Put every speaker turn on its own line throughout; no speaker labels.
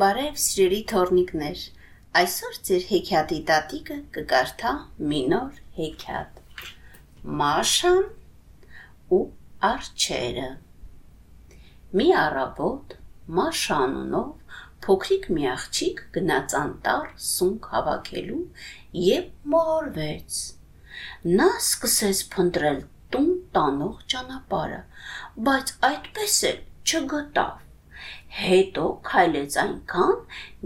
Բարև սիրելի թորնիկներ։ Այսօր ձեր հեքիաթի տատիկը կկարդա մի նոր հեքիաթ։ Մաշան ու արջերը։ Մի առավոտ Մաշանունով փոքրիկ մի աղջիկ գնաց անտառ սունկ հավաքելու եւ մորվեց։ Նա սկսեց փնտրել տուն տանող ճանապարհը, բայց այդպես էլ չգտավ հետո քայլեց այնքան,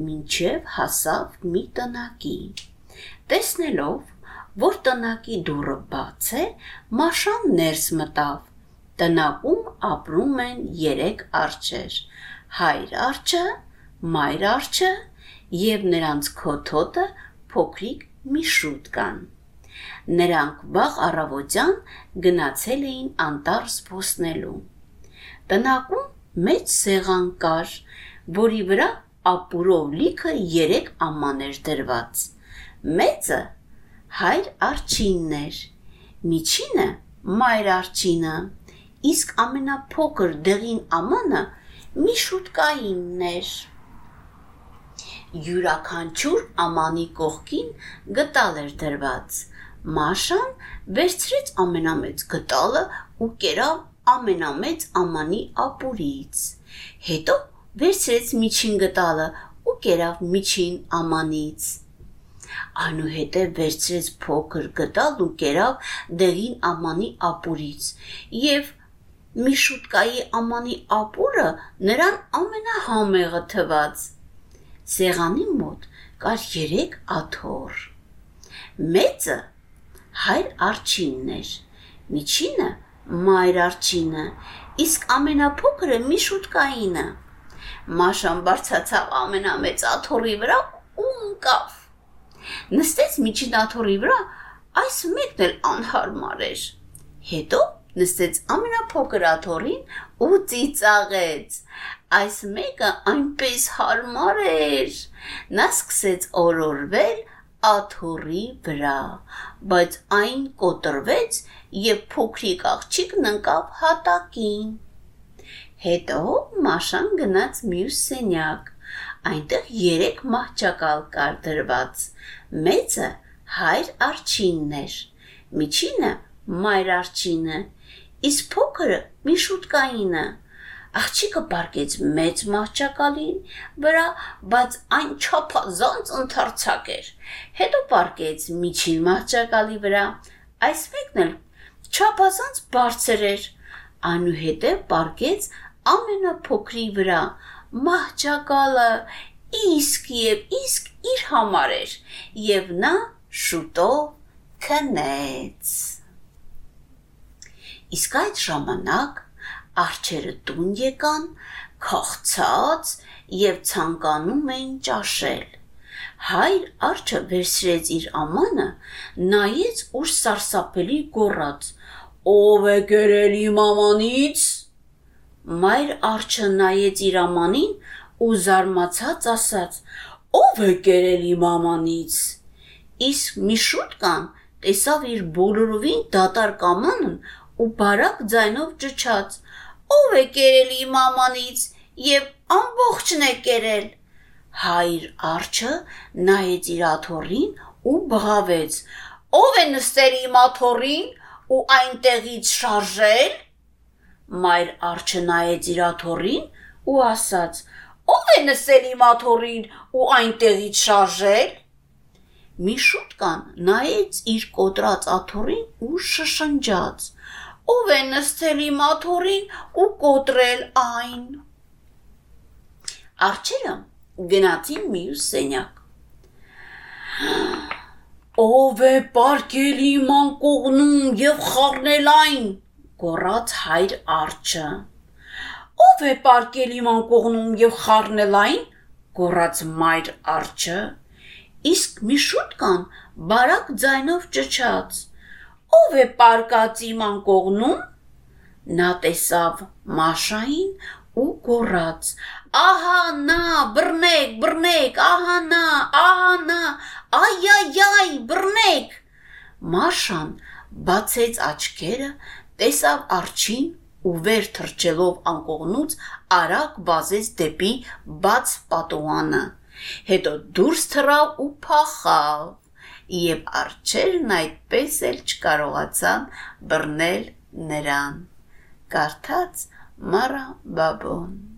մինչև հասավ մի տնակի։ Տեսնելով, որ տնակի դուռը բաց է, Մաշան ներս մտավ։ Տնակում ապրում են 3 արջեր՝ հայր արջը, մայր արջը եւ նրանց քոթոտը փոքրիկ մի շուտ կան։ Նրանք վաղ առավոտյան գնացել էին անտառ զբոսնելու։ Տնակում մեծ սեղան կար, որի վրա ապուրով լիքը 3 աման էր դրված։ Մեծը հայր արջինն էր, միջինը մայր արջինը, իսկ ամենափոքր դեղին ամանը մի շուտկայինն էր։ Յուրաքանչյուր ամանի կողքին գտալ էր դրված։ Մաշան վերցրեց ամենամեծ գտալը ու կերավ ամենամեծ ամանի ապուրից։ Հետո վերցրեց միջին գտալը ու կերավ միջին ամանից։ Այնուհետև վերցրեց փոքր գտալ ու կերավ դեղին ամանի ապուրից եւ մի շուտկայի ամանի ապուրը նրան ամենահամեղը թված։ Սեղանի մոտ կար 3 աթոռ։ Մեծը հայր արջինն էր, միջինը մայր արջինը, իսկ ամենափոքրը մի շուտկայինը։ Մաշան բարձացավ ամենամեծ աթոռի վրա ու ընկավ։ Նստեց միջին աթոռի վրա, այս մեկն էլ անհարմար էր։ Հետո նստեց ամենափոքր աթոռին ու ծիծաղեց։ Այս մեկը այնպես հարմար էր։ Նա սկսեց օրորվել աթոռի վրա, բայց այն կոտրվեց եւ փոքրիկ աղջիկն ընկավ հատակին։ Հետո Մաշան գնաց մյուս սենյակ։ Այնտեղ երեք մահճակալ կար դրված։ Մեծը հայր արջինն էր, միջինը մայր արջինը, իսկ փոքրը մի շուտկայինը։ Աղջիկը պարկեց մեծ մահճակալին վրա, բայց այն չափազանց ընդարձակ էր։ Հետո պարկեց միջին մահճակալի վրա։ Այս մեկն էլ չափազանց բարձր էր։ Այնուհետև պարկեց ամենափոքրի վրա։ Մահճակալը իսկ եւ իսկ իր համար էր եւ նա շուտով քնեց։ Իսկ այդ ժամանակ արջերը տուն եկան, քաղցած եւ ցանկանում էին ճաշել։ Հայր արջը վերցրեց իր ամանը, նայեց ու սարսափելի գոռաց. Ո՞վ է կերել իմ ամանից։ Մայր արջը նայեց իր ամանին ու զարմացած ասաց. Ո՞վ է կերել իմ ամանից։ Իսկ մի շուտ կան տեսավ իր բոլորովին դատարկ ամանն ու բարակ ձայնով ճչաց. Ո՞վ է կերել իմ ամանից եւ ամբողջն է կերել։ Հայր արջը նայեց իր աթոռին ու բղավեց. Ո՞վ է նստել իմ աթոռին ու այնտեղից շարժել։ Մայր արջը նայեց իր աթոռին ու ասաց. Ո՞վ է նստել իմ աթոռին ու այնտեղից շարժել։ Մի շուտ կան նայեց իր կոտրած աթոռին ու շշնջաց. Ո՞վ է նստել իմ աթոռին ու կոտրել այն։ Արջերը գնացին մյուս սենյակ։ Ով է պարկել իմ անկողնում եւ խառնել այն, գոռաց հայր արջը։ Ով է պարկել իմ անկողնում եւ խառնել այն, գոռաց մայր արջը։ Իսկ մի շուտ կան բարակ ձայնով ճչաց. Ով է պարկած իմ անկողնում։ Նա տեսավ Մաշային ու գոռաց. Ահա նա, բռնեք, բռնեք, ահա նա, ահա նա, այ-այ-այ, բռնեք։ Մաշան բացեց աչքերը, տեսավ արջին ու վեր թռչելով անկողնուց արագ վազեց դեպի բաց պատուանը։ Հետո դուրս թռավ ու փախավ, եւ արջերն այդպես էլ չկարողացան բռնել նրան։ Կարդաց Մարա Բաբոն